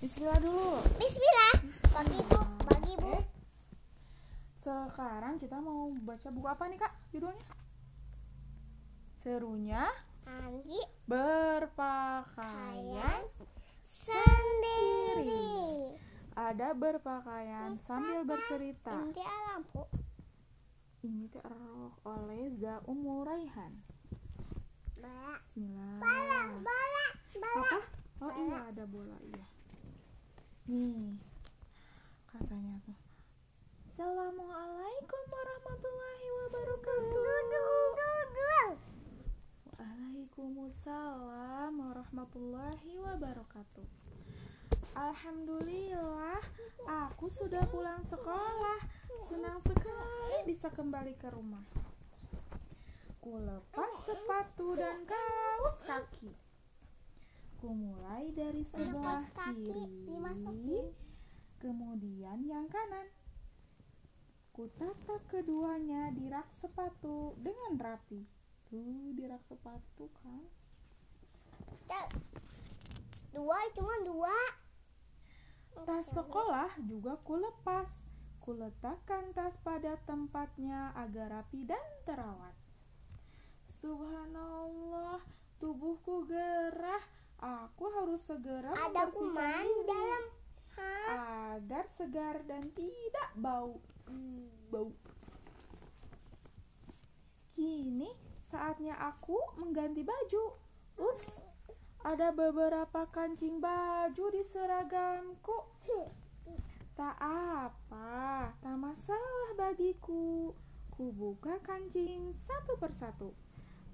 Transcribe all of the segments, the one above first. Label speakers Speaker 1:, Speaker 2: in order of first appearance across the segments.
Speaker 1: Bismillah dulu.
Speaker 2: Bismillah. Bagi ibu, bagi ibu.
Speaker 1: Eh, sekarang kita mau baca buku apa nih kak? Judulnya? Serunya
Speaker 2: Anji
Speaker 1: berpakaian
Speaker 2: sendiri.
Speaker 1: ada berpakaian sambil bercerita.
Speaker 2: Nanti lampu.
Speaker 1: Ini terroh oleh Zaum Raihan.
Speaker 2: Bola.
Speaker 1: Bismillah.
Speaker 2: Bola, bola, bola.
Speaker 1: Apa? Oh iya ada bola iya. Nih katanya tuh. Assalamualaikum warahmatullahi wabarakatuh. Waalaikumsalam warahmatullahi wabarakatuh. Alhamdulillah, aku sudah pulang sekolah. Senang sekali bisa kembali ke rumah. Ku lepas sepatu dan kaos kaki. Ku mulai dari sebelah kiri, kemudian yang kanan. Ku tatak keduanya di rak sepatu dengan rapi. Tuh di rak sepatu kan.
Speaker 2: Dua, cuma dua.
Speaker 1: Tas sekolah juga kulepas. Kuletakkan tas pada tempatnya agar rapi dan terawat. Subhanallah. Aku harus segera
Speaker 2: Ada kuman
Speaker 1: diri
Speaker 2: dalam. Hah?
Speaker 1: agar segar dan tidak bau. Hmm, bau. Kini saatnya aku mengganti baju. Ups, ada beberapa kancing baju di seragamku. Tak apa, tak masalah bagiku. Ku buka kancing satu persatu.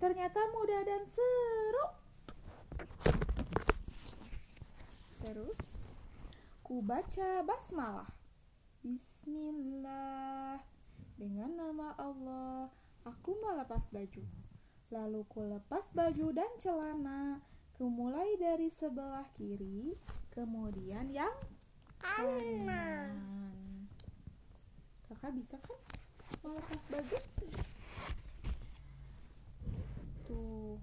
Speaker 1: Ternyata mudah dan seru. Terus, ku baca basmalah. Bismillah. Dengan nama Allah, aku melepas baju. Lalu ku lepas baju dan celana. Ku mulai dari sebelah kiri, kemudian yang
Speaker 2: Kanan.
Speaker 1: kanan. Kakak bisa kan melepas baju? Tuh.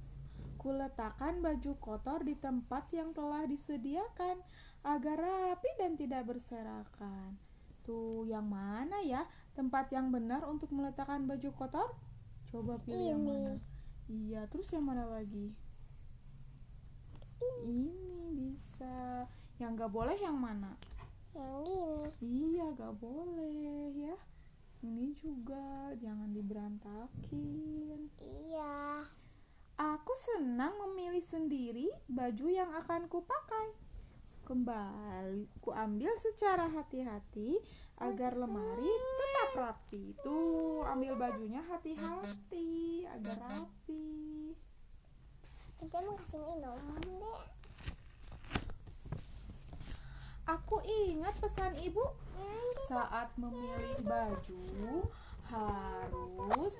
Speaker 1: Kuletakkan baju kotor di tempat yang telah disediakan agar rapi dan tidak berserakan. Tuh, yang mana ya tempat yang benar untuk meletakkan baju kotor? Coba pilih yang mana. Iya, terus yang mana lagi? Ini bisa. Yang gak boleh yang mana?
Speaker 2: Yang ini.
Speaker 1: Iya, gak boleh ya. Ini juga jangan diberantakin. Aku senang memilih sendiri baju yang akan kupakai. Kembali, ku ambil secara hati-hati agar lemari tetap rapi. Tuh, ambil bajunya hati-hati agar rapi.
Speaker 2: Nanti mau kasih minum deh.
Speaker 1: Aku ingat pesan ibu saat memilih baju harus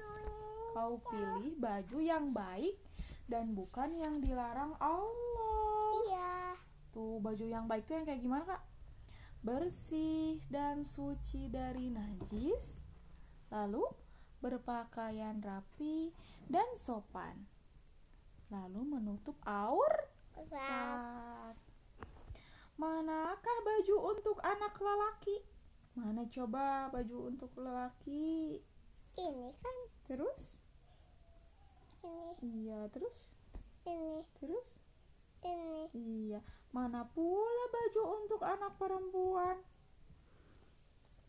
Speaker 1: kau pilih baju yang baik dan bukan yang dilarang Allah.
Speaker 2: Iya.
Speaker 1: Tuh baju yang baik tuh yang kayak gimana kak? Bersih dan suci dari najis, lalu berpakaian rapi dan sopan, lalu menutup aurat.
Speaker 2: Besar.
Speaker 1: Manakah baju untuk anak lelaki? Mana coba baju untuk lelaki?
Speaker 2: Ini kan.
Speaker 1: Terus?
Speaker 2: Ini.
Speaker 1: Iya, terus?
Speaker 2: Ini.
Speaker 1: Terus?
Speaker 2: Ini.
Speaker 1: Iya. Mana pula baju untuk anak perempuan?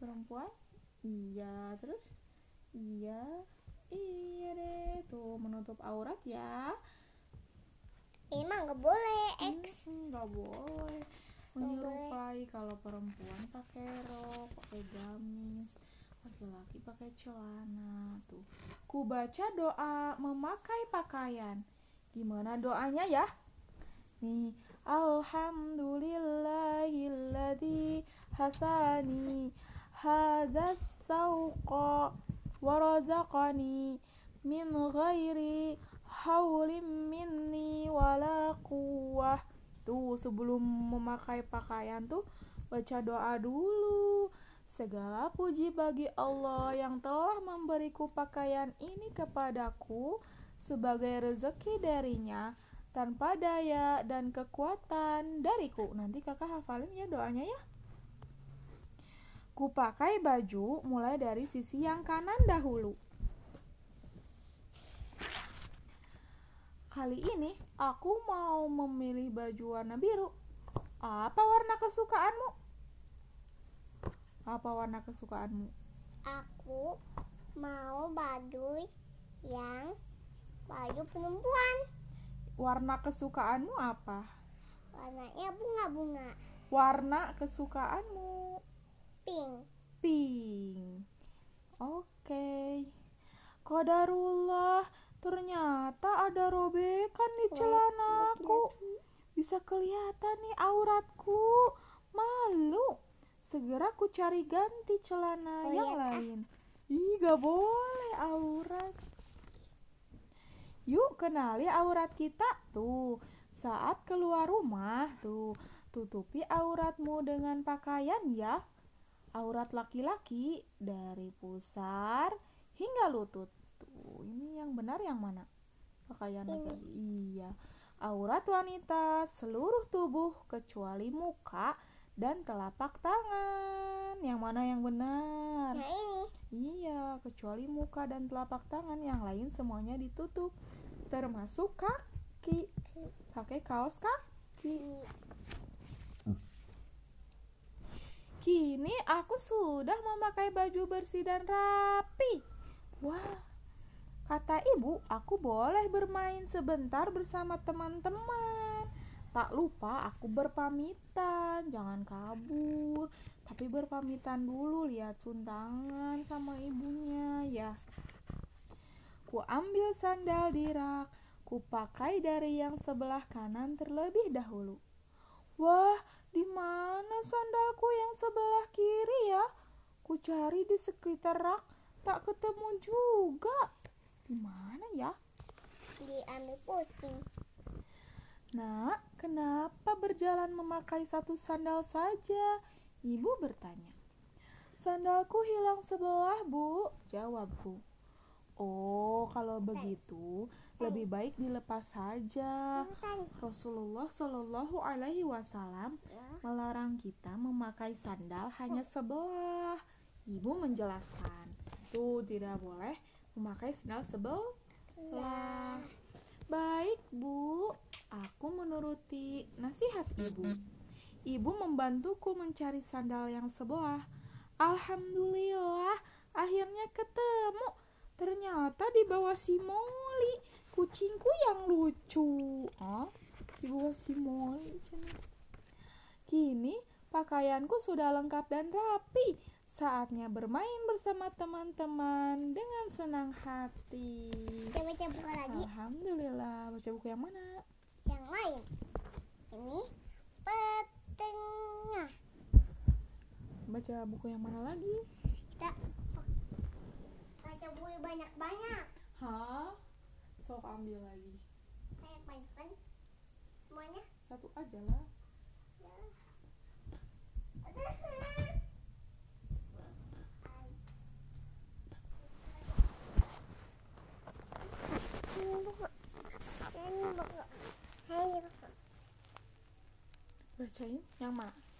Speaker 1: Perempuan? Iya, terus? Iya. Iya deh, tuh menutup aurat ya.
Speaker 2: Mah nggak boleh. X.
Speaker 1: Hmm, nggak boleh menyerupai kalau perempuan pakai rok, pakai gamis, laki-laki pakai celana tuh. Ku baca doa memakai pakaian. Gimana doanya ya? Nih, Alhamdulillahilladzi hasani hadzal sauqa wa razaqani min ghairi haulin minni wala quwwah. Tuh, sebelum memakai pakaian tuh baca doa dulu. Segala puji bagi Allah yang telah memberiku pakaian ini kepadaku sebagai rezeki darinya tanpa daya dan kekuatan dariku. Nanti kakak hafalin ya doanya ya. Ku pakai baju mulai dari sisi yang kanan dahulu. Kali ini aku mau memilih baju warna biru. Apa warna kesukaanmu? Apa warna kesukaanmu?
Speaker 2: Aku mau baju yang baju perempuan.
Speaker 1: Warna kesukaanmu apa?
Speaker 2: Warnanya bunga-bunga.
Speaker 1: Warna kesukaanmu
Speaker 2: Pink.
Speaker 1: pink. Oke. Qadarullah, ternyata ada robekan di celanaku. Bisa kelihatan nih auratku. Malu. Segera ku cari ganti celana
Speaker 2: Oh,
Speaker 1: yang
Speaker 2: iya, Kak.
Speaker 1: lain. Ih, gak boleh aurat. Yuk kenali aurat kita tuh. Saat keluar rumah tuh, tutupi auratmu dengan pakaian ya. Aurat laki-laki dari pusar hingga lutut. Tuh, ini yang benar yang mana? Pakaiannya
Speaker 2: Ini.
Speaker 1: tadi. Iya. Aurat wanita seluruh tubuh kecuali muka dan telapak tangan. Yang mana yang benar?
Speaker 2: Nah ini.
Speaker 1: Iya, kecuali muka dan telapak tangan yang lain semuanya ditutup, termasuk kaki. Pakai kaos kaki. Kini aku sudah memakai baju bersih dan rapi. Wah, kata ibu, aku boleh bermain sebentar bersama teman-teman. Tak lupa aku berpamitan, jangan kabur. Tapi berpamitan dulu lihat suntangan sama ibunya ya. Ku ambil sandal di rak, ku pakai dari yang sebelah kanan terlebih dahulu. Wah, di mana sandalku yang sebelah kiri ya? Ku cari di sekitar rak, tak ketemu juga. Di mana ya?
Speaker 2: Diambil pusing.
Speaker 1: Nak, kenapa berjalan memakai satu sandal saja? Ibu bertanya. Sandalku hilang sebelah, Bu, jawabku. Oh, kalau begitu, lebih baik dilepas saja. Rasulullah Shallallahu Alaihi Wasallam melarang kita memakai sandal hanya sebelah. Ibu menjelaskan, tuh tidak boleh memakai sandal sebelah. Baik, Bu. Aku menuruti nasihat Ibu. Ibu membantuku mencari sandal yang sebelah. Alhamdulillah, akhirnya ketemu. Ternyata di bawah si Molly, kucingku yang lucu. Ah, di bawah si Molly. Kini pakaianku sudah lengkap dan rapi. Saatnya bermain bersama teman-teman dengan senang hati.
Speaker 2: Kita baca buku lagi.
Speaker 1: Alhamdulillah, baca buku yang mana?
Speaker 2: Yang lain. Ini petengah.
Speaker 1: Baca buku yang mana lagi?
Speaker 2: Kita baca buku banyak-banyak.
Speaker 1: Hah? Sok ambil lagi.
Speaker 2: Banyak-banyak kan? Semuanya.
Speaker 1: Satu aja lah.
Speaker 2: Ini buku. Ini buku. Ini buku.
Speaker 1: Bacain yang mana?
Speaker 2: Nah,